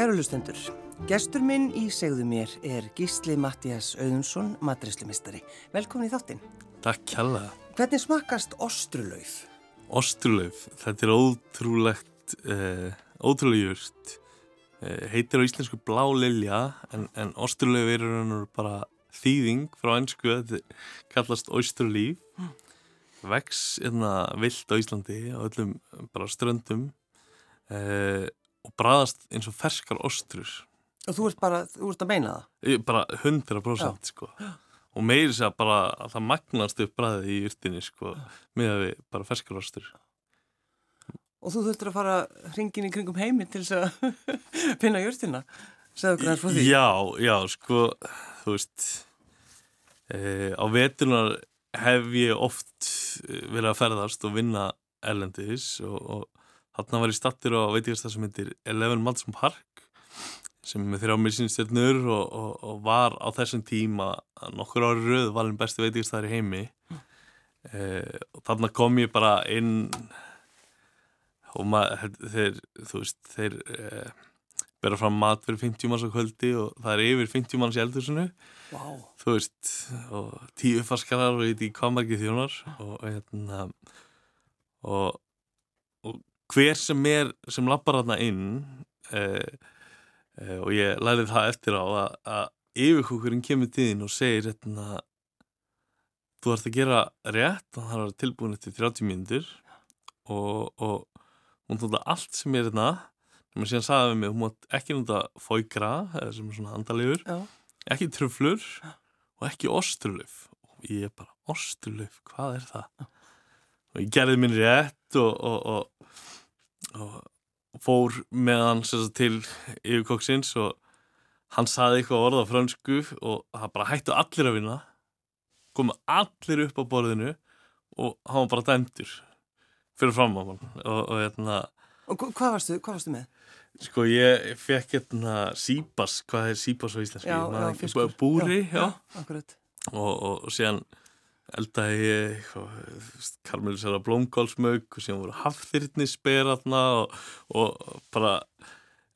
Kæru lustendur, gestur minn í segðu mér er Gísli Mattias Auðunsson, matreslumistari. Velkomin í þáttinn. Takk kjalla. Hvernig smakast ostrulauf? Ostrulauf, þetta er ótrúlegt, eh, ótrúlega júrt. Eh, heitir á íslensku blá lilja en, en ostrulauf er bara þýðing frá einsku, þetta kallast ostrulíf. Mm. Vex hérna vilt á Íslandi á öllum bara ströndum. Eh, og bræðast eins og ferskar ostrur. Og þú ert bara, þú ert að meina það? Ég, bara 100% sko. Og meiri sé að bara að það magnast upp bræðið í yrtinni sko með að við bara ferskar ostur Og þú þurftur að fara hringin í kringum heimi til þess að finna því. Já, já, sko þú veist e, á vetunar hef ég oft eh, verið að ferðast og vinna erlendis og, og Þarna var ég stattir á veitíkastað sem heitir Eleven Malmsson Park sem er þrjá milsinstjörnur og, og, og var á þessum tíma nokkur ári rauð valin besti veitíkastæðar í heimi mm. eh, og þarna kom ég bara inn og maður, þeir, þú veist, þeir eh, bera fram mat fyrir 50 manns á kvöldi og það er yfir 50 manns í eldursunu wow. þú veist, og tíu farskarar og ég veit í hvað margir þjónar og hérna og hver sem er sem lappar þarna inn eh, eh, og ég lærið það eftir á að, að yfirkúkurinn kemur þín og segir hérna þú ert að gera rétt og það er tilbúin eftir 30 mínútur og, og hún tóta allt sem er hérna sem að síðan sagði við mig, hún mátt ekki núnda fóigra, eða sem er svona andalegur Já. ekki tröflur og ekki ostrulöf og ég er bara, ostrulöf, hvað er það? Já. og ég gerði minn rétt og, og, og og fór með hann til yfirkokksins og hann saði eitthvað orða fransku og það bara hættu allir að vinna komu allir upp á borðinu og hann var bara dæmtur fyrir fram á hann og, og, hérna, og hvað varstu, hvað varstu með? Sko ég fekk hérna síbas, hvað er síbas á íslenski? Já, já, Búri, já. Og, og síðan eldaði ég karmelisera blómkálsmög og síðan voru hafþyrni speraðna og, og bara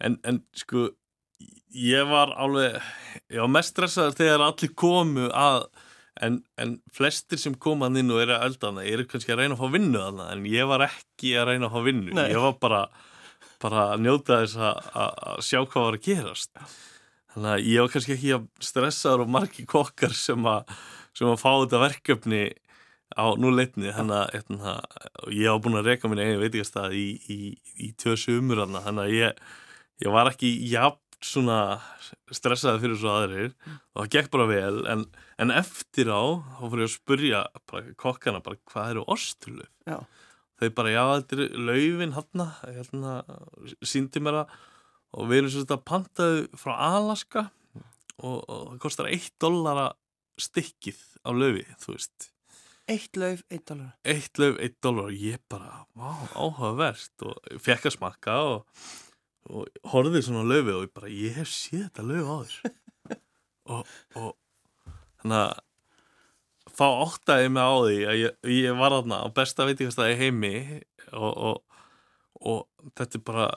en, en sko ég var alveg ég var mest stressaður þegar allir komu að en, en flestir sem komaðan inn og eru að elda hana eru kannski að reyna að fá vinnu hana en ég var ekki að reyna að fá vinnu Nei. ég var bara, bara að njóta þess að, að sjá hvað var að gerast þannig að ég var kannski ekki að stressaður og margi kokkar sem að sem að fá þetta verkefni á núleitni. Þannig að hérna, ég á búin að reyka mín einu veitikastað í, í, í tvö sumur þannig að ég, ég var ekki jafn svona stressaði fyrir svo aðrir. Og það gekk bara vel. En, en eftir á þá fór ég að spurja bara, kokkana bara hvað eru ostulu þau bara já þetta er laufin hann hérna, síndi mér að og við erum svo þetta pantaðu frá Alaska og, og það kostar 1 dólar að stykkið á löfi, þú veist. Eitt löf, eitt dólar Eitt löf, eitt dólar og ég bara vá, áhugavert. Og fekk að smakka og, og horfið svona löfi og ég bara, ég hef séð þetta löf á þér og, og þannig að þá óttaði mig á því að ég, ég var aðna á besta veitingastæði heimi og, og þetta er bara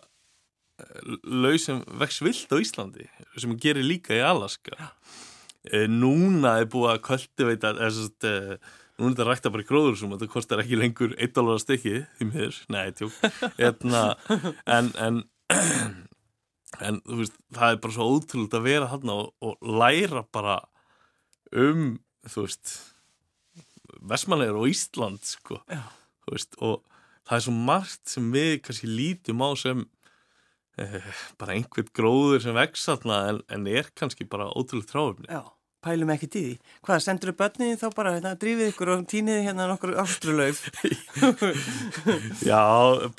lög sem vex vilt á Íslandi sem gerir líka í Alaska. Eh, núna er búið að kvöldiveita eða núna er þetta rækta bara í gróðursum og þetta kostar ekki lengur 1 dólar að stykki því mér, nei, tjók Etna, en en, en veist, það er bara svo ótrúlega að vera hann og, og læra bara um þú veist Vestmanlegar og Ísland sko, veist, og það er svo margt sem við kannski lítum á sem bara einhvern gróður sem vex en, en er kannski bara ótrúlega tráfni Já pælum ekkert í því. Hvað, sendur þú börnið þá bara, hérna, drífið ykkur og týnið hérna nokkur ástrulauf? Já,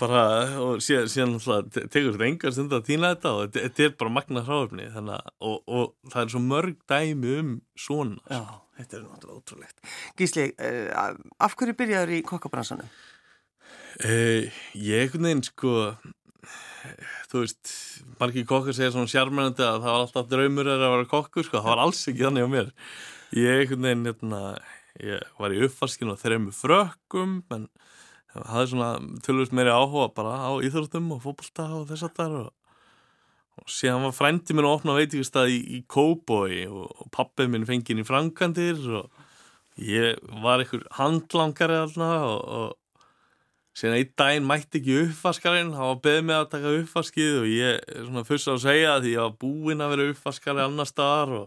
bara, og síðan, síðan tekur þetta engar stund að týna þetta og þetta er bara magna að, og, og það er svo mörg dæmi um svona. Já, þetta er náttúrulega ótrúlegt. Gísli, uh, af hverju byrjaður í kokkabransanum? Uh, ég, einhvern veginn, sko, þú veist, margir kokkar segja svona sjármennandi að það var alltaf draumur að vera kokkur, sko, það var alls ekki þannig á mér. Ég, veginn, hérna, ég var í uppfarskinu og þrejum frökkum, en það er svona tölvist meiri áhuga bara á íþróttum og fókbalta og þess að það og, og síðan var frændi minn að opna veitingastað í, í Kóboi og, og pappið minn fengið í frangandir og ég var einhver handlangari allna og, og síðan einn daginn mætti ekki uppvaskarinn hann var beðið með að taka uppvaskið og ég svona fyrst að segja því ég var búinn að vera uppvaskari annar staðar og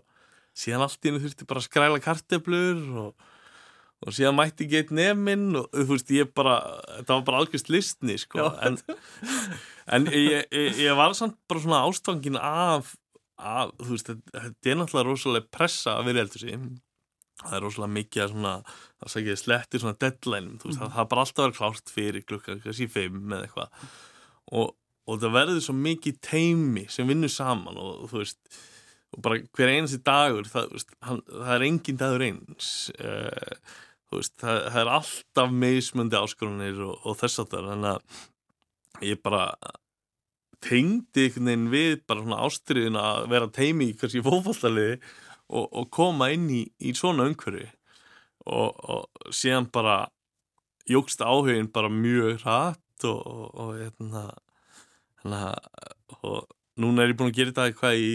síðan allt í hennu þurfti bara að skræla karteblur og og síðan mætti ekki einn nefninn og þú veist ég bara þetta var bara algjörst listni sko. En, en ég, ég, ég var samt bara svona ástangin af, af þú veist þetta er náttúrulega rosalega pressa að vera eldur síðan það er rosalega mikið að svona það segja slettir svona deadline veist mm. það er bara alltaf að vera klárt fyrir klukkan kannski fimm eða eitthvað og, og það verður svo mikið teimi sem vinnur saman og, og þú veist og bara hver einasti dagur það, veist, hann, það er engin dagur eins uh, veist, það, það er alltaf meðismöndi áskorunir og, og þess að það þannig að ég bara tengdi einhvern veginn við bara svona ástriðin að vera teimi í hversi fókvallaliði og, og koma inn í, í svona umhverfi. Og, og síðan bara jógst áhugin bara mjög hratt og hérna hérna og núna er ég búin að gera þetta eitthvað í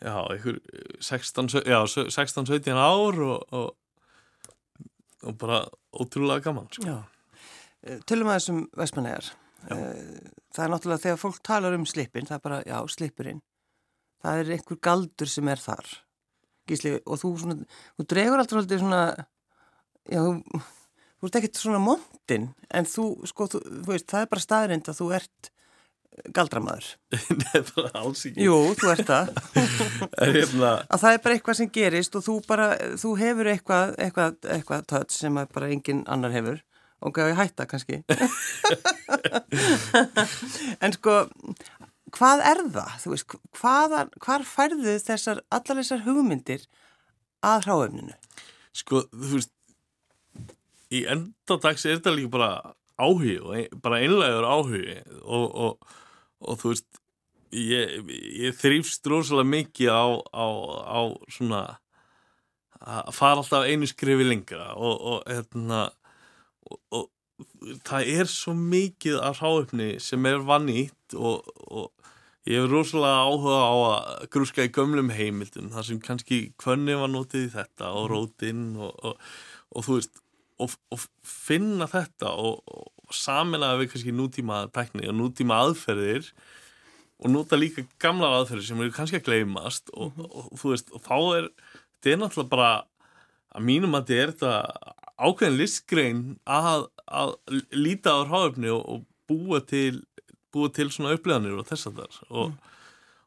já, einhver 16-17 ár og, og og bara ótrúlega gaman sko. Eh, tölum að þessum vestmannegar eh, það er náttúrulega þegar fólk talar um slipin það er bara, já, slipurinn það er einhver galdur sem er þar Gísli, og þú svona, þú dregur alltaf alltaf svona já, þú, þú ert ekkert svona montin en þú, sko, þú, þú veist, það er bara staðrind að þú ert galdramæður. Nei, bara alls ekki. Jú, þú ert það. Hérna... að það er bara eitthvað sem gerist og þú bara, þú hefur eitthvað eitthvað, eitthvað tödd sem bara engin annar hefur. Og gæði hætta kannski? En sko hvað er það? Þú veist, hvaðar, hvar færðu þessar allar þessar hugmyndir að hráöfninu? Sko, þú veist í endardags er þetta líka bara ein, bara einlegaður áhugi og, og og þú veist ég, ég þrýfst rosalega mikið á, á, á svona að fara alltaf einu skrifi lengra og, og, hérna, og, og það er svo mikið af ráöfni sem er vannýtt og ég hef rosalega áhuga á að grúska í gömlum heimildum þar sem kannski kvönni var notið í þetta og mhm. rótin og þú veist og finna þetta og saminlega við kannski nútíma tekni og nútíma aðferðir og nota líka gamla aðferðir sem eru kannski að gleymast og, mm og, og þú veist, og þá er þetta er náttúrulega bara að mínum að þetta er þetta ákveðin listgrein að, að líta á ráöfni og, og búa til búa til svona upplöðanir og þess að þar mm.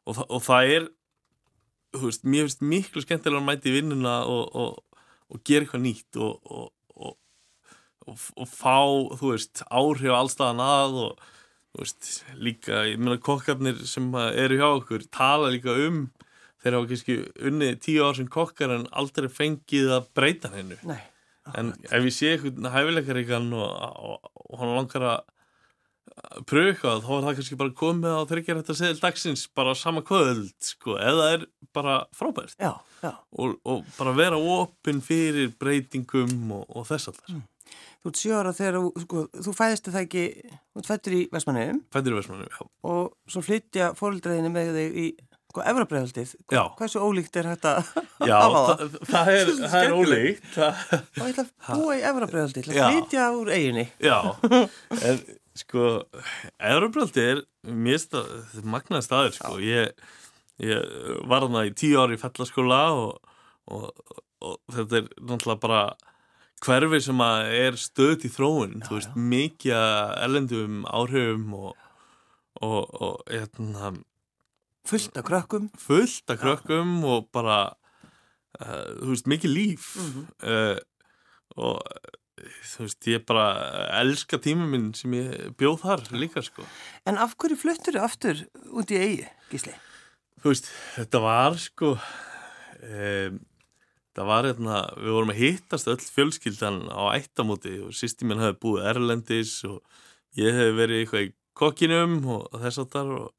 og það er þú veist, mér finnst miklu skemmtilega að mæti vinnuna og gera eitthvað nýtt og og, og fá, þú veist, áhrif allstaðan að og þú veist, líka, ég meina kokkarnir sem eru hjá okkur tala líka um þeir hafa kannski unnið tíu ár sem kokkar en aldrei fengið að breyta hennu Nei, en ef ég sé eitthvað hæfileikaríkan og, og, og hann langar að pröfa þá er það kannski bara komið á þryggjar þetta seðil dagsins bara sama kvöld sko, eða er bara frábært já, já. Og, og bara vera opinn fyrir breytingum og þess að það mm. Þú ert sjóra þegar sko, þú fæðist það ekki, þú ert fættur í Vestmannheim. Fættur í Vestmannheim, já. Og svo flytja fóröldræðinu með þig í, sko, Evrabræðaldið. Já. Hversu ólíkt er þetta já, það? Já, það er, það er ólíkt. Það... Og ég ætla að búa í Evrabræðaldið, ég ætla að flytja úr eiginni. Já, en sko, Evrabræðaldið er mjög magnaði staðir, sko. Ég, ég var þarna í tíu ári í fellaskóla og, og, og þetta er náttúrulega bara hverfi sem er stöðt í þróun já, þú veist, mikið elendum áhrifum og, og, og hérna fullt af krökkum fullt af krökkum já. og bara uh, þú veist, mikið líf mm -hmm. uh, og þú veist, ég bara elska tíma minn sem ég bjóð þar líka sko En af hverju fluttur þau aftur út í eigi, Gísli? Þú veist, þetta var sko um það var hérna, við vorum að hittast öll fjölskyldan á eittamóti og sýsti minn hefði búið Erlendis og ég hefði verið eitthvað í kokkinum og, og þess að þar og,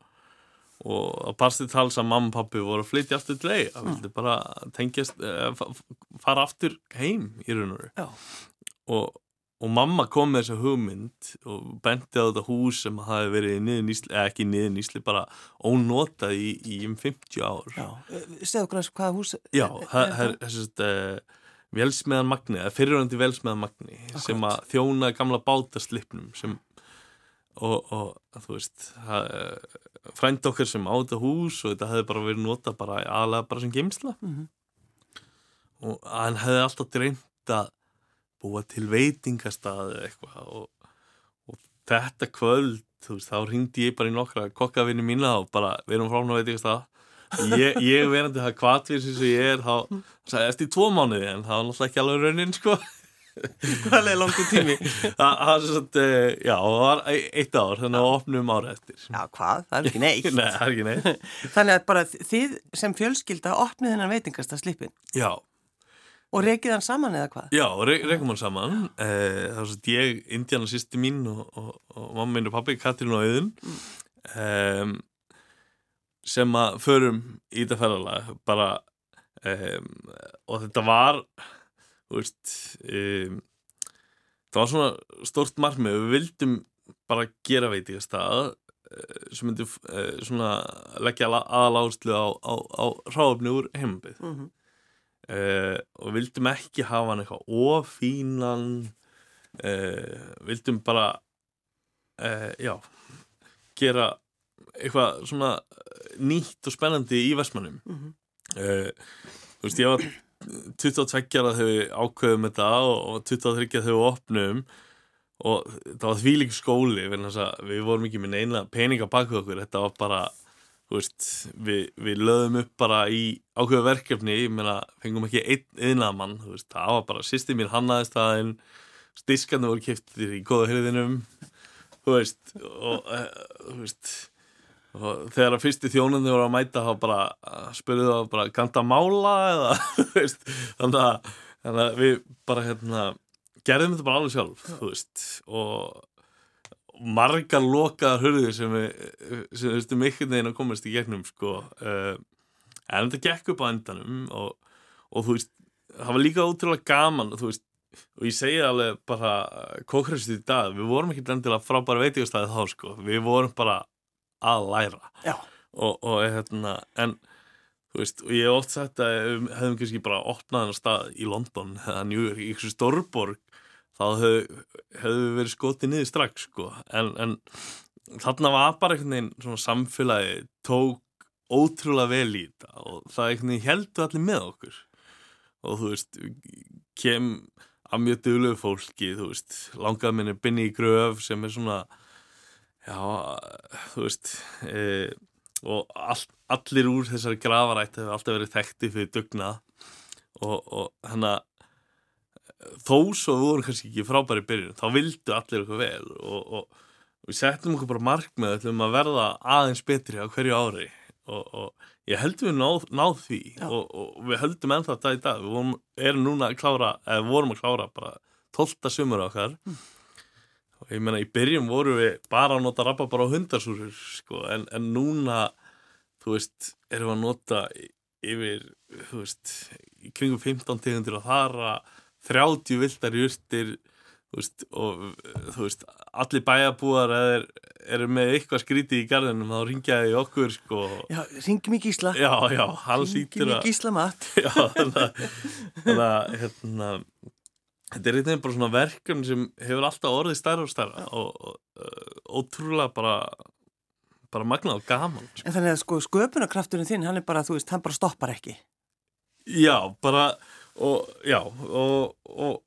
og að parstið tals að mamma og pappi voru að flytja aftur til leið, það vildi bara tengjast, eh, fara aftur heim í raun og veru. Og, og mamma kom með þessa hugmynd og benti á þetta hús sem hafi verið niður nýsli, eða ekki niður nýsli, bara ónotað í, í um 50 ár. Já, segðu okkur að hvaða hús Já, er- það er er þess að uh, velsmiðan Magni, eða fyrirhandi velsmiðan Magni sem Akkúrat. að þjóna gamla bátaslipnum sem og, og þú veist það, uh, frænd okkar sem á þetta hús og þetta hefði bara verið notað bara aðlega bara sem geimsla Mhm. og hann hefði alltaf dreymt að búa til veitingastað eitthvað og, og þetta kvöld veist, þá ringdi ég bara í nokkra kokkavinni mína og bara, við erum frá hún að veitingastað. Ég, ég verandi það kvatvið sem ég er, þá sagði eftir tvo mánuði? En það var náttúrulega ekki alveg raunin sko Hvað er langur tími? það það var að, það var e- eitt ár þannig að opnum ára eftir Já, hvað? Það er ekki neitt. Nei, það er ekki neitt Þannig að bara þið sem fjölskylda opnið hennar veitingasta slipin Já, og rekið hann saman eða hvað? Já, re rekum hann saman eh, þá er svo ég, Indiana sýsti mín og, og, og mamma minn og pappi, Katrín og Auðun um, sem að förum í þetta ferðalag bara um, og þetta var veist um, það var svona stórt markmið við vildum bara gera veitingastað eh, sem myndi uh, svona leggja aðaláðslu á, á, á ráfni úr heimabið Mm -hmm. uh, og vildum ekki hafa hann eitthvað ofínan uh, vildum bara uh, já gera eitthvað svona nýtt og spennandi í Vestmannum Mm -hmm. þú veist ég var 22 ára þegar við ákveðum þetta og, og 23 þegar við opnum og það var því líka skóli að við vorum ekki með neina peninga baka okkur, þetta var bara veist, við, við löðum upp bara í ákveðu verkefni. Ég meina, fengum ekki einn veist, það var bara, sýsti mín hannaði staðinn. Stiskarnir voru kiptir í góða hyrðinum þú veist og uh, þú veist þegar að fyrsti þjónandi voru að mæta þá bara uh, spurðu það bara ganta mála? eða veist þannig að, þannig að við bara hérna gerðum þetta bara alveg sjálf þú veist. Og margar lokaðar hurðir sem við einhvern veginn að komast í gegnum sko uh, en þetta gekk upp á endanum og, og þú veist það var líka ótrúlega gaman veist og ég segi alveg bara kókröfst í dag, við vorum ekki endilega frábæra veitingastæði þá sko, við vorum bara að læra. Og, og hérna, en þú veist, og ég hef oft sagt að hefðum kannski bara opnað hennar stað í London eða New York, í ykkur stórborg þá hefðu hef við verið skotið niður strax sko, en, en þarna var bara einhvern veginn svona samfélagi tók ótrúlega vel í þetta og það einhvern veginn heldur allir með okkur. Og þú veist, kem að mjög dögulegu fólki, þú veist langað minni binni gröf sem er svona já, þú veist e, og all, allir úr þessari grafarætt hefur alltaf verið þekkti fyrir dugnað. Og, og hann að þó svo við vorum kannski ekki frábæri byrjun, þá vildu allir okkur vel. Og, og, og við settum okkur bara markmið til að verða aðeins betri á hverju ári. Og, og ég held við náð, náð því. Og, og við höldum ennþá þetta í dag. Við vorum, erum núna að klára eða vorum að klára bara 12. sumur okkar. Og ég meina í byrjun vorum við bara að nota rabba bara á hundarsúrur sko, en, en núna þú veist, erum við að nota yfir, þú veist í kringum 15 tegundir og þara 30 vildar jurtir þú veist, og þú veist allir bæjarbúar eða eru með eitthvað skrítið í garðinum þá ringjaði okkur sko Já, ringjum í gísla. já, já, hann sýtur að gísla mat. já, þannig að hérna þetta er eitthvað bara svona verkefni sem hefur alltaf orðið stærra og stærra og, uh, ótrúlega bara bara magnað og gaman sko. En þannig að sko sköpunarkrafturinn þinn, hann er bara, þú veist, hann bara stoppar ekki. Já, bara og já, og, og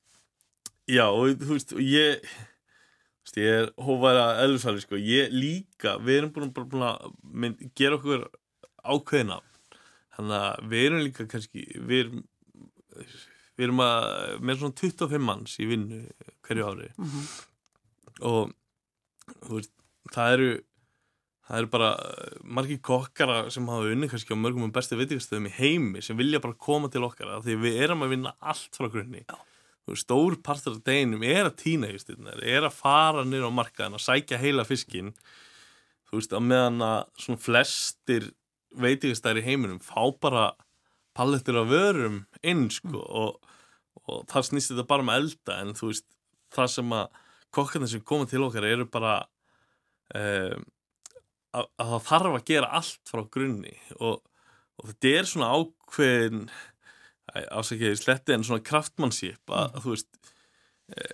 já, og þú veist, og ég þú veist, ég er hófæra eðlursali, sko, ég líka við erum búin, bara búin að mynd, gera okkur ákveðina þannig að við erum líka kannski við erum við erum að, með svona 25 manns í vinnu hverju ári. Mm og þú veist, það eru það eru bara margir kokkara sem hafa unni kannski á mörgum um bestu veitingastöðum í heimi sem vilja bara koma til okkar af því við erum að vinna allt frá grunni. Stór partur af deginum er að týna er að fara nýra á markaðin að sækja heila fiskin þú veist, að meðan að svona flestir veitingastæðir í heiminum fá bara pallettir af vörum inn sko og, og það snýst þetta bara um elda en þú veist það sem að kokkarnir sem koma til okkar eru bara um, að, að það þarf að gera allt frá grunni og, og þetta er svona ákveðin ásækjaði sletti en svona kraftmannsýp að, að þú veist e,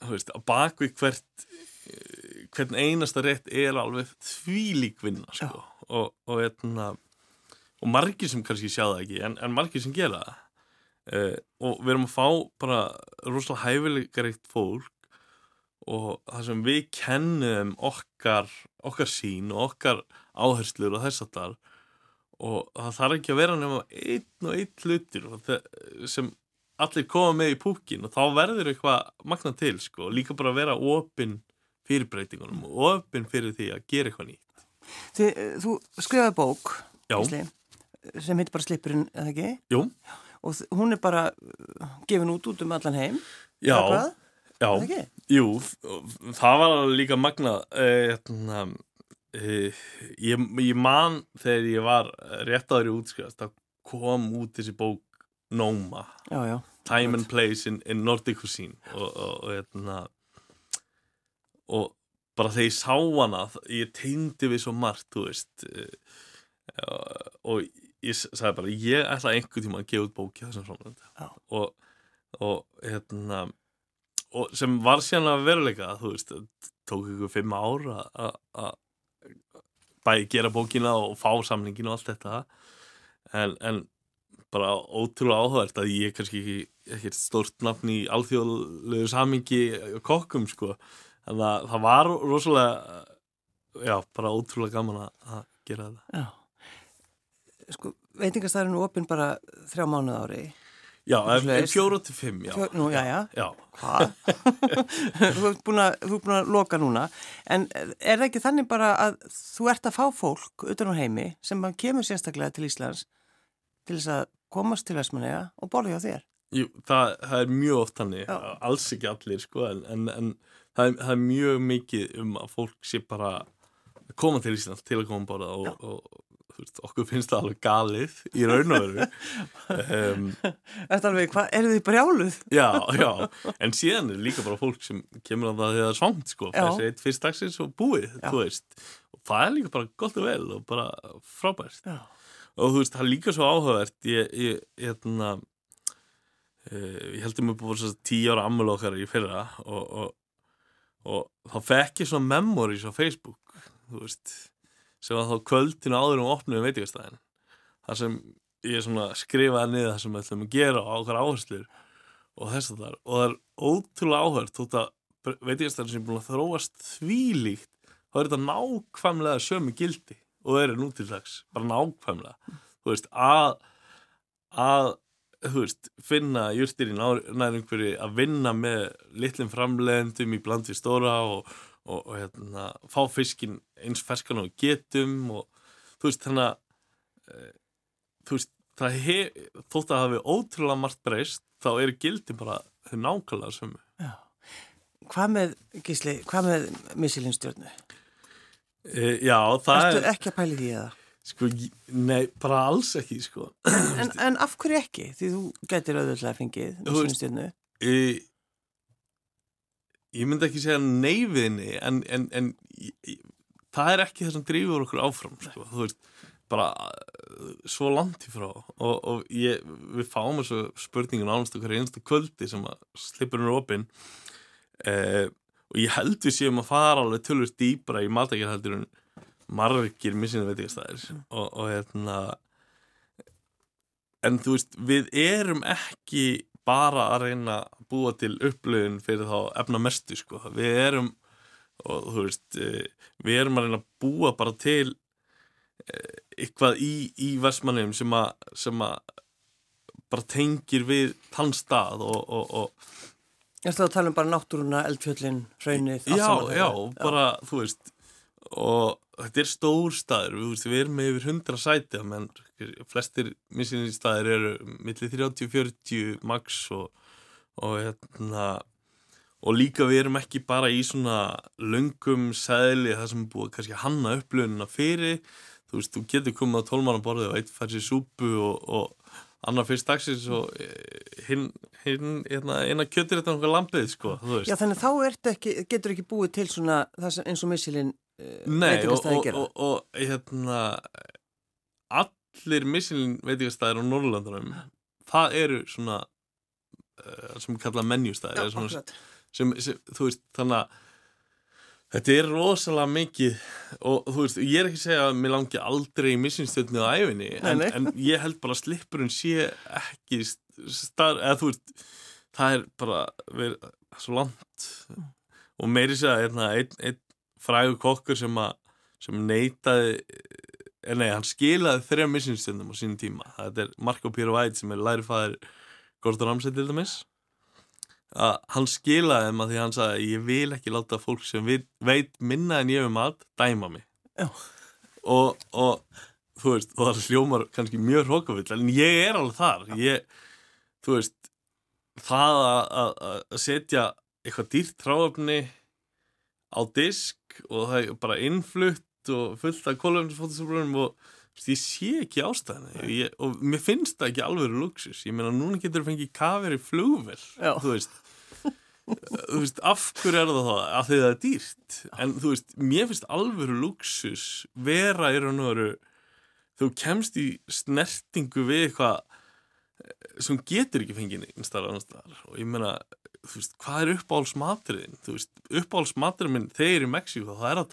þú veist að bakvið hvert e, hvern einasta rétt er alveg þvílík vinna sko. og, og, etna, og margir sem kannski sjá það ekki en, en margir sem gera það. E, og við erum að fá bara rosalega hæfileikaríkt fólk og það sem við kennum okkar, okkar sín og okkar áherslur og þess að þar og það þarf ekki að vera nema einn og einn hlutir sem allir koma með í púkin og þá verður eitthvað magna til sko. Og líka bara að vera opinn fyrir breytingunum og opinn fyrir því að gera eitthvað nýtt. Þi, Þú skrifaði bók Ísli, sem heitir bara Slipurinn, eða ekki? Jú. Og hún er bara uh, gefin út út um allan heim. Já, já, jú, það var líka magna eh, hérna Uh, ég, ég man þegar ég var rétt áður í útskjáðast þá kom út þessi bók Noma. Já, já, Time and Place in, in Nordic Cuisine. Og, og, og, etna, og bara þegar ég sá hana ég teindi við svo margt veist uh, og ég sagði bara ég ætla einhver tíma að gefa út bóki þessum svona og etna, sem var síðan að veruleika þú veist, tók ykkur fimm ára að bæði gera bókina og fá samlingin og allt þetta. En, en bara ótrúlega áhugavert að ég er kannski ekki, ekki stórt nafn í alþjóðlegu samingi kokkum sko. En það, það var rosalega já, bara ótrúlega gaman að gera þetta. Já Sko, veitingastæðurinn er opinn bara þrjá mánuð ári Já, fjóru til fimm, já. Fjó, nú, já, já. Já. Hvað? þú ert búin að loka núna. En er það ekki þannig bara að þú ert að fá fólk utan á heimi sem kemur sérstaklega til Íslands til þess að komast til Vestmanega og borði á þér? Jú, það, það er mjög oft þannig. Já. Alls ekki allir, sko, en, en, en það, er, það er mjög mikið um að fólk sé bara koma til Íslands til að koma borða og, og veist, okkur finnst það alveg galið í raun og veru. Um, Þetta alveg, hvað, eru þið brjáluð? Já, já, en síðan er líka bara fólk sem kemur á það þegar það er svangt sko, þessi eitt fyrst dagsins og búið þú veist, og það er líka bara gott og vel og bara frábært. Já. og þú veist, það er líka svo áhugavert ég, ég, ég, hérna uh, ég held að mér búið svona tíu ára ammul okkar í fyrra og, og, og þá fekk ég svona memories á Facebook, þú veist sem var þá kvöldinu áður um opnum veitingastæðin. Þar sem ég skrifaði niður það sem við ætlum að gera á okkar áherslur og þess að þar og það er ótrúlega áhört þótt að veitingastæðin sem er búin að þróast þvílíkt þá er þetta nákvæmlega sömu gildi og það eru nú til dags bara nákvæmlega. Þú veist að, að þú veist finna júrstir í nærumhverju að vinna með litlum framlegendum í bland við stóra og og, og hérna, fá fiskin eins ferskan og getum og þú veist þannig að e, þú veist það hef, þótt að hefur ótrúlega margt breyst þá eru gildi bara þau nákvæmlega sömu Já. Hvað með, Gísli, hvað með missilinstjórnu? E, já, það Ertu er Ertu ekki að pæli því eða? Sko, nei, bara alls ekki, sko En, en af hverju ekki? Því þú getur auðvitað fengið missilinstjórnu e, ég myndi ekki segja neyfiðinni en, en, en ég, það er ekki það sem drýfur okkur áfram sko. þú veist, bara uh, svo langt í frá og, og ég, við fáum þessu spurningin ánast okkar einstu kvöldi sem að slipur hún opinn eh, og ég held við séum að fara alveg tölvist dýbra í en margir missinu veitingastæðir mm. og, og hérna en þú veist, við erum ekki bara að reyna að búa til upplöfun fyrir þá efna mestu sko. við erum og veist, eh, við erum að reyna að búa bara til eh, eitthvað í, í versmannum sem að, sem að bara tengir við þann stað og, og, og Er það að tala um bara náttúruna, eldfjöllin, hraunið? Já, já, bara, já. þú veist og þetta er stór staður við, veist, við erum með yfir 100 sæti menn flestir missinni staðir eru millir 30-40 max og, og hérna og líka við erum ekki bara í svona löngum sæli það sem búið kannski hanna upplöfunina fyrir þú veist, þú getur komið á tólmannaborði og eitt fær sér súpu og, og, annar fyrst dagsins og eh, hinn, hérna, eina kjötur þetta náttúrulega lampið, sko. Já, þannig þá ekki, getur ekki búið til svona sem eins og missilinn uh, Nei, og, og, og, og hérna, allir missilin veitingastæðir á Norrlandunum, það eru svona, sem við kalla menjustæðir, eða svona, sem, sem, þú veist, þannig að þetta er rosalega mikið og þú veist, ég er ekki að segja að mér langi aldrei í missinstöðni á æfinni en, en ég held bara að slippurinn sé ekki starf, eða þú veist það er bara verið svo langt. Og meiri segja hérna, einn ein frægur kokkur sem að sem neitaði eh, nei, hann skilaði þrjá missinstöðnum á sínum tíma, þetta er Marco Piro White sem er lærifæðir Gordon Ramsay til dæmis. Að hann skilaði þeim að því hann sagði ég vil ekki láta fólk sem veit, veit minna en ég um mat dæma mig. Og, og þú veist, og það hljómar kannski mjög hrókavill en ég er alveg þar. Ég, þú veist það að, að, setja eitthvað dýrt tráöfni á disk og það er bara innflutt og fullt af kólöfnisfótosöflunum og ég sé ekki ástæðinu ég, og mér finnst það ekki alveg luxus ég meina núna getur þú fengið kafir í flugvel þú veist. Þú veist, af hverju er það þá? Af því það er dýrt. En þú veist, mér finnst alveg luxus vera í raun og veru þú kemst í snertingu við eitthvað eh, sem getur ekki fengið staðar. Og ég meina, þú veist, hvað er uppáhaldsmaturinn? Þú veist, uppáhaldsmaturinn minn þegar ég er í Mexíko, þá er það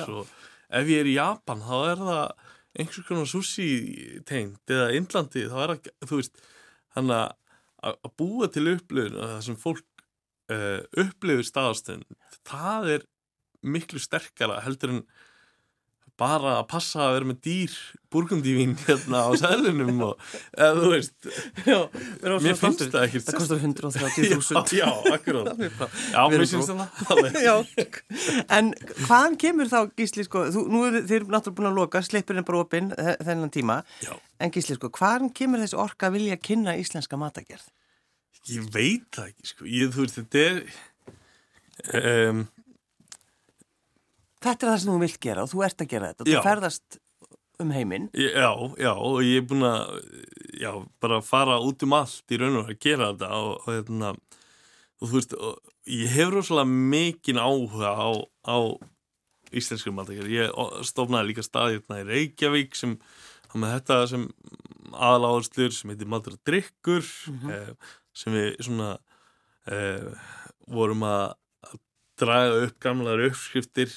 Já. og ef ég er í Japan, þá er það einhvers konar sushi tegnd eða Indlandi, þá er það, þú veist þannig að að búa til upplifun að það sem fólk uh, upplifir staðastund það er miklu sterkara heldur en bara að passa að vera með dýr burgundívín hérna á sælunum og eða þú veist. Já, mér finnst það ekki Það kostar 130.000 já, akkurát já, mér finnst það en hvaðan kemur þá Gísli sko, þú, nú er þið náttúrulega búin að loka, sleipurinn er bara opinn þe- þennan tíma, já, en Gísli sko, hvaðan kemur þessi orka að vilja kynna íslenska matagerð? ég veit það ekki sko, ég, þú veist, þetta er um, Þetta er það sem þú vilt gera og þú ert að gera þetta og þú ferðast um heiminn. Já, já, og ég er búin að já, bara fara út um allt í raun og að gera þetta og, og, hérna, og þú veist, og, ég hefur rosalega mikinn áhuga á, á íslenskum matakjör. Ég stofnaði líka stað hérna í Reykjavík sem þetta sem aðaláðslur sem heitir matur og drikkur eh, sem við svona eh, vorum að draga upp gamlar uppskriftir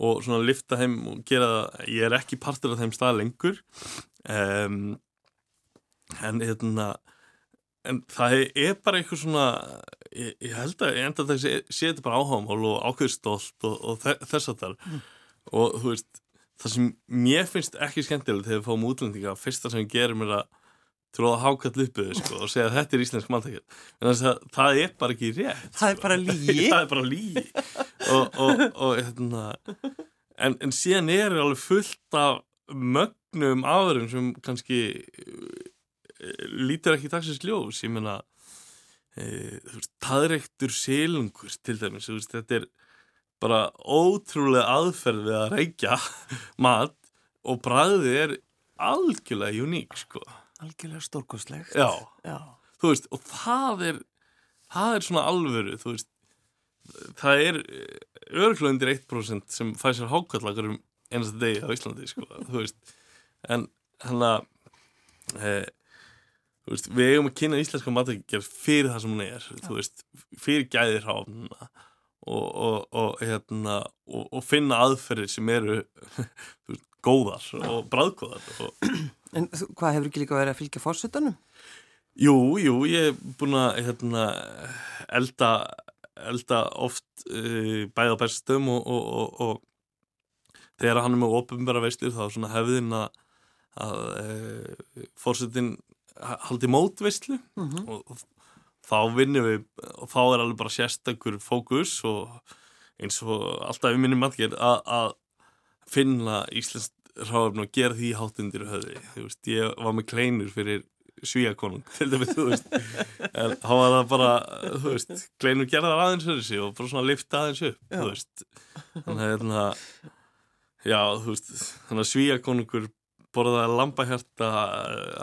og svona lifta þeim og gera það, ég er ekki partur af þeim stað lengur. Um, en hérna en það er bara eitthvað svona ég, ég held að ég enda að það sé, sé þetta bara áhámál og ákveðstolt og, og þe- þess að þar og þú veist, það sem mér finnst ekki skemmtilegt þegar við fáum útlendinga fyrsta sem við gerum er að hákall uppið sko, og segja að þetta er íslensk máltækjað en það, það er bara ekki rétt Það er bara lígi. það er bara lígi og, og, og hérna en, en síðan er alveg fullt af mögnum aðurum sem kannski eh, lítur ekki dagsins ljós. Ég meina e, taðreiktur selungur til dæmis, veist, þetta er bara ótrúlega aðferð við að reykja mat og bræðið er algjörlega uník sko Algjörlega stórkostlegt. já, Já. þú veist, og það er það er svona alvöru, þú veist það er örgulega undir 1% sem fæ sér hákallagur um einasta degi á Íslandi, sko, þú veist en hann að e, þú veist, við eigum að kynna íslenska matakgerð fyrir það sem hún er þú veist, fyrir gæðir háfnuna og, og, og hérna og, og finna aðferðir sem eru þú veist, góðar og bræðgóðar og En hvað hefur ekki líka verið að fylgja fórsetanum? Jú, jú, ég er búin að hérna, elda, elda oft uh, bæða bestum og, og, og, og þegar hann er með ofinbæra veislir þá er svona hefðin að, að uh, fórsetin haldi mótveislu Mm og, og þá vinnum við og þá er alveg bara sérstakur fókus og eins og alltaf minni matgerð að, að finna íslenskt ráðum og gera því hátundir höfði, þú veist, ég var með kleinur fyrir svíakonung til dæmis, þú veist en þá var það bara, þú veist kleinur gerðar aðeins fyrir sig og bara svona lifta aðeins upp, Já. þú veist þannig að hérna já, þú veist, þannig að svíakonungur borðaði lambahjarta,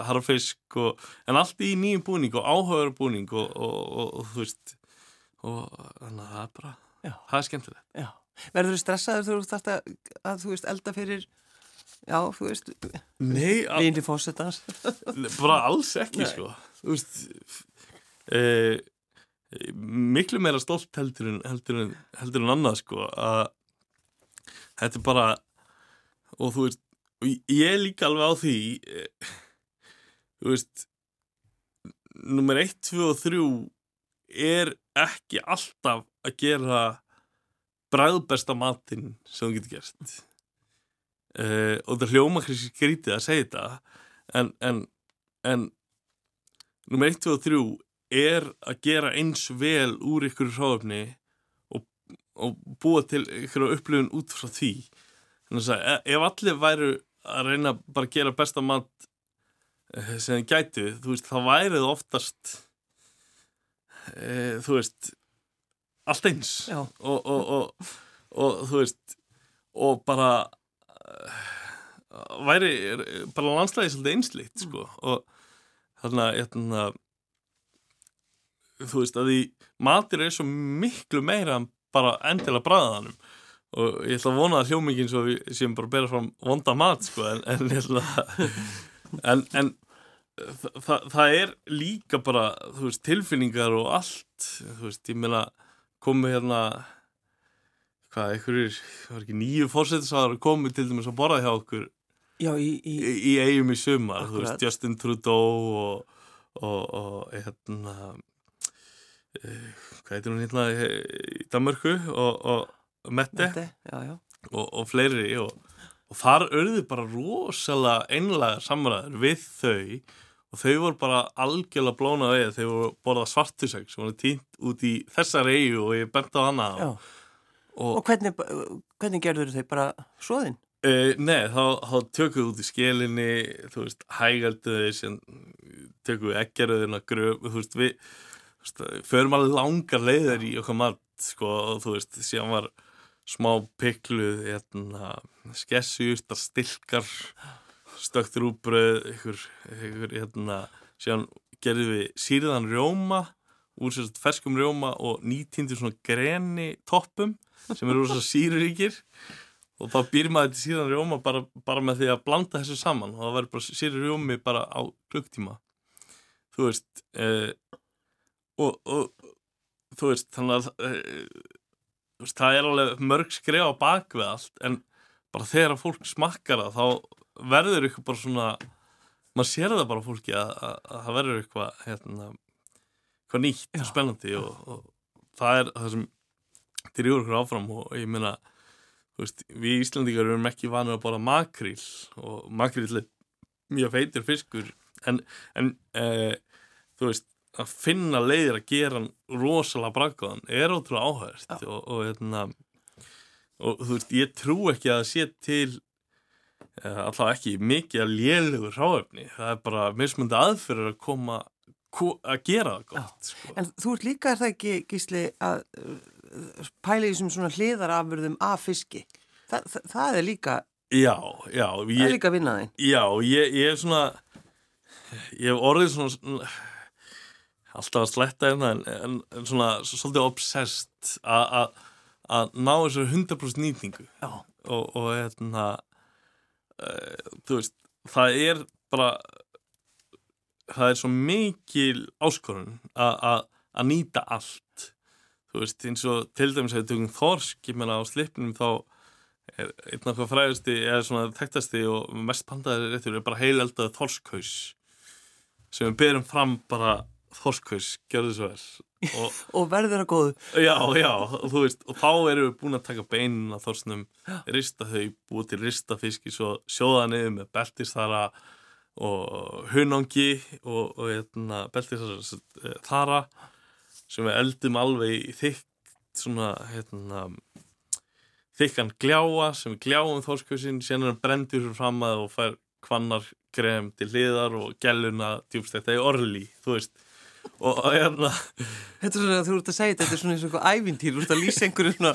harfisk og, en allt í nýjum búning og áhugaður búning og, og, og þú veist og þannig að það er bara Já. það er skemmtilegt. Já. Verður þú stressaður þegar þú þarft að, að þú veist elda fyrir já, þú veist vindi fósettans bara alls ekki Nei. sko þú veist e, miklu meira stolt heldur en, heldur en, heldur en annað sko að þetta er bara og þú veist ég er líka alveg á því e, þú veist nummer 1, 2 og 3 er ekki alltaf að gera bræðbesta matinn sem þú getur gert. Uh, og það hljóma kannski skrítið að segja þetta en, en, en nummer 1, 2 og 3 er að gera eins vel úr ykkur hráöfni og, og búa til ykkur upplifun út frá því. Þannig að e- ef allir væru að reyna bara að gera besta mat eh, sem þið gætu, þú veist, þá værið oftast e, þú veist allt eins. Og, og, og, og þú veist og bara uh, væri bara landslæði svolítið einsleitt sko. Og þannig að hérna, þú veist að því matur er svo miklu meira en bara endilega bræðanum og ég ætla að vona að hljómingin séum bara bera fram vonda mat sko en, en, ég ætla að- en, en þa þa það er líka bara veist tilfinningar og allt þú veist ég meina komu hérna hvað, einhverjir, var ekki nýju fórsetisar komu til dæmis að borða hjá okkur já, í, í, í, í eigum í sumar, þú Akkurat. veist, Justin Trudeau og, og, og hérna e, hvað heitir hún hérna í, Danmörku og, og Mette Mette, já, já. og, og fleiri og, og þar örðu bara rosalega einlega samræður við þau og þau voru bara algjörlega blóna við þau voru borðað svartuseg sem voru týnt út í þessar eigu og ég bent á hana já. og, Og hvernig, hvernig gerður þau bara svoðin? Uh, nei, þá, þá tökum við út í skelinni, þú veist, hægalduði sem tökum við ekkjaröðina gröf, þú veist, við þú veist, förum alveg langar leiðir í okkar mat, sko, og þú veist, síðan var smá pikluð, hérna, skessjústar, stilkar, stökt rúbröð, ykkur, ykkur, hérna, síðan gerðum við sýrðan rjóma, úr sérst ferskum rjóma og nýtindir svona greni toppum sem eru rosa síruríkir og þá býr maður til síðan rjóma bara, bara með því að blanda þessu saman. Og það verður bara síri rjómi bara á klukktíma. Þú veist eh, og, og þú veist þannig að eh, veist, það er alveg mörg skref á bak við allt en bara þegar að fólk smakkar það þá verður ykkur bara svona maður sér það bara fólki að, að, að það verður eitthvað hérna, eitthvað nýtt og spennandi og, og það er það sem drýur okkur áfram og ég meina veist, við Íslandingar erum ekki vanið að borða makríl og makríl er mjög feitir fiskur en, en e, þú veist að finna leiðir að gera hann rosalega braggaðan er ótrúlega áhært og, og, hérna, og þú veist, ég trú ekki að það sé til e, alltaf ekki mikið að lélugur ráöfni það er bara mismundi aðfyrir að koma ko- að gera það gott sko. En þú ert líka, er það ekki, Gísli, að uh, pæla í þessum svona hliðarafurðum af fiski. Þa, það, það er líka, já, já, það er ég, líka vinnaðinn. Já, ég, ég er svona ég hef orðið svona, alltaf að sletta hérna en, en, en svona svolítið obsessed að ná þessu 100% nýtingu Já. og, og hérna þú veist, það er bara það er svo mikil áskorun að nýta allt. Þú veist, eins og til dæmis að við tökum þorsk, ég meina á slipnum þá er einn af hvað fræðasti eða svona þekktasti og mest pandaði réttur er bara heileldaði þorskhaus sem við berum fram bara þorskhaus, gjörðu svo vel. Og Og verður það góðu. já, já, þú veist og þá erum við búin að taka beinin af þorsnum rista þau, búið til ristafiski svo sjóða niður með beltisþara og hunangi og, og hérna, beltisþara þara sem við eldum alveg í þykkt svona hérna þykkan gljáa sem við gljáum er hann brendur fyrir fram að og fær kvannar krem til hliðar og gæluna djúbstækta í orli, þú veist og hérna Þetta er svona, þú ert að segja þetta, þetta er svona eins og einhver ævintýri, þú ert að lýsa einhverju svona,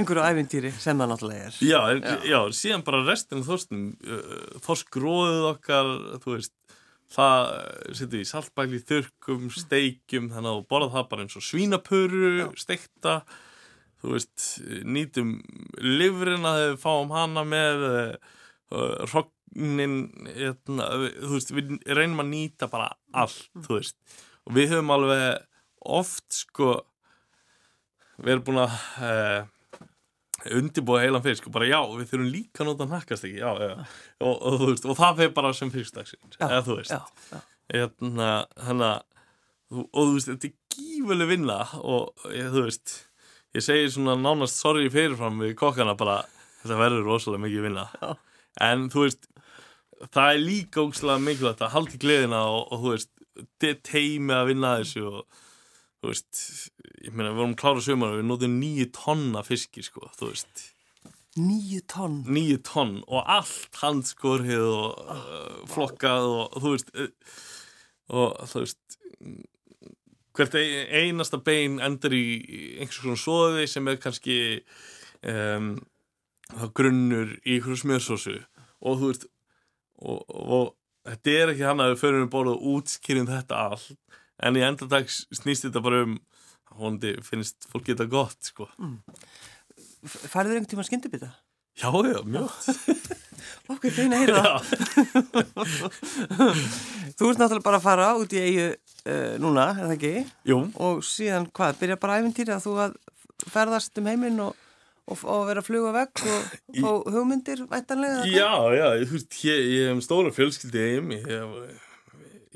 einhverju ævintýri sem það náttúrulega er. já, já. já, síðan bara restin af þorstum uh, þorskróðið okkar þú veist það setjum við saltbæli, þurkum, steikjum þannig að þú borða það bara eins og svínapöru steikta þú veist, nýtum livrina þegar við fáum hana með uh, rognin hérna, þú veist, við reynum að nýta bara allt, þú veist og við höfum alveg oft sko við erum búin að uh, undirbúa heilan fisk og bara já, við þurfum líka að nota nakkast ekki, já, já og, og, veist, og það fyrir bara sem fiskdagsins eða þú veist já. hérna, hana, og þú veist, þetta er gífuleg vinna og ég, þú veist ég segi svona nánast sorry fyrirfram við kokkana bara, þetta verður rosalega mikið vinna Já. en þú veist það er líka ógslag mikilvægt að halda í gleðina og, og þú veist, teimi að vinna þessu og þú veist, ég meina við vorum klára sömur og við notum nýju tonna fiski sko, þú veist Níu tonn. nýju tonn og allt handskorið og uh, flokkað og þú veist uh, og þú veist hvert ein- einasta bein endur í einhvers svona svoði sem er kannski um, grunnur í einhverju smjörsósu og þú veist og, og þetta er ekki hann að við förum um borð og útskýrum þetta allt en í endardags snýst þetta bara um hóndi finnst fólk geta gott sko. Færður einhvern tíma skyndibita? já, já, mjög. Okkur, þeim að heyra Þú ert náttúrulega bara að fara út í eigu uh, núna, er það ekki? jú. Og síðan hvað, byrja bara æfintýri að þú að ferðast um heiminn og, og, og vera að fluga vekk og fá hugmyndir vættanlega? Já, já, þú veist, ég, ég hef stóra fjölskyldi heim, ég, hef,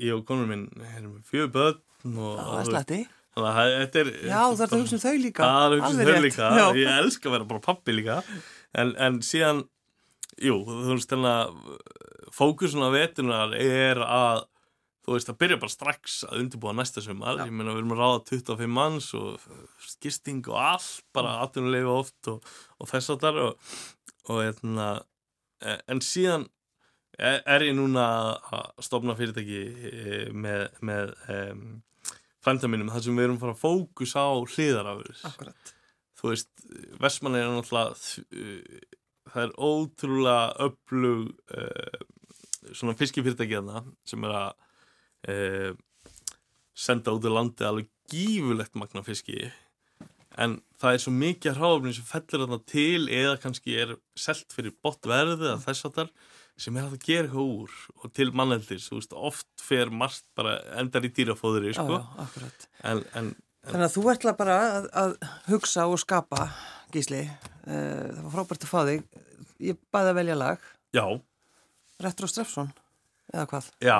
ég og konur minn erum fjögur börn og Já, það er slatti. þannig að þetta er Já, þú ert að hugsa um þau líka. Það er hugsa um þau líka, Já. ég elska að vera bara pappi líka en, en síðan, jú, þú veist, þannig að fókusun af vetunar er að þú veist, að byrja bara strax að undirbúa næsta sumar, ég meina við erum að ráða 25 manns og skisting og allt, bara Mm. atvinnuleifu oft og, og þess að þar og, og hérna, e- en síðan er er ég núna að stofna fyrirtæki eh, með, með um, frænda mínum þar sem við erum að fara að fókus á hliðarafur Akkurat. þú veist, Vestmann er náttúrulega uh, það er ótrúlega öflug uh, svona fiskifyrirtæki þarna sem er að uh, senda út í landi alveg gífulegt magna fiski en það er svo mikið hráfni sem fellur þarna til eða kannski er selt fyrir botverði eða þess að þar sem er að gera eitthvað úr og til manneldis, þú veist, oft fer margt bara endar í dýrafóðri, sko akkurat. en, en Þannig að þú ert bara að, að hugsa og skapa, Gísli. Uh, það var frábært að fá þig. Ég bæði að velja lag. já, Retro Strefsson, eða hvað? Já.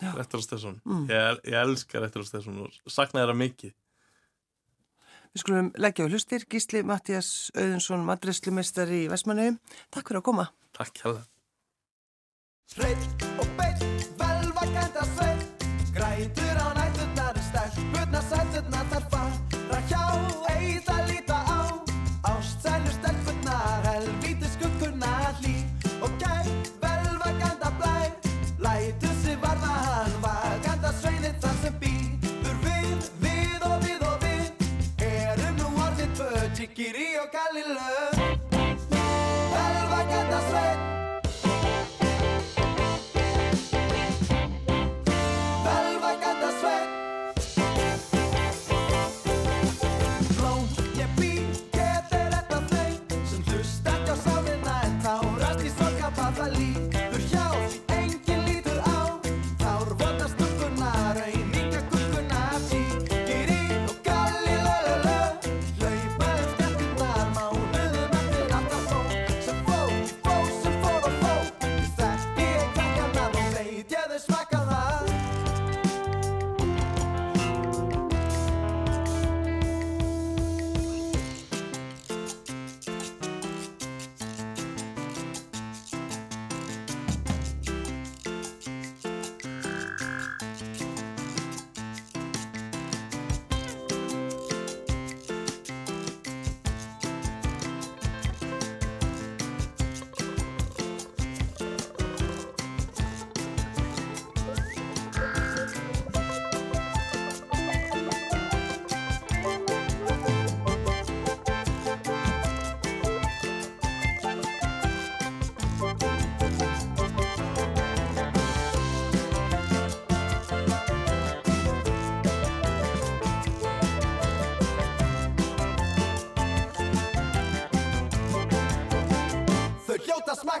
Það og Stesson Mm. ég, ég elska Rettur og Stesson og sakna þeirra mikið Við skulum leggja á hlustir. Gísli Mattias Auðunsson, madrislumestari í Vestmannu. Takk fyrir að koma. Takk hérlega Hreitt og beitt, velvakenda sveitt Grætur á nætturnar, stelpurnar, sæturnar Þar fara hjá, eitt að líta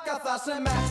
hljóta smakka það sem ekki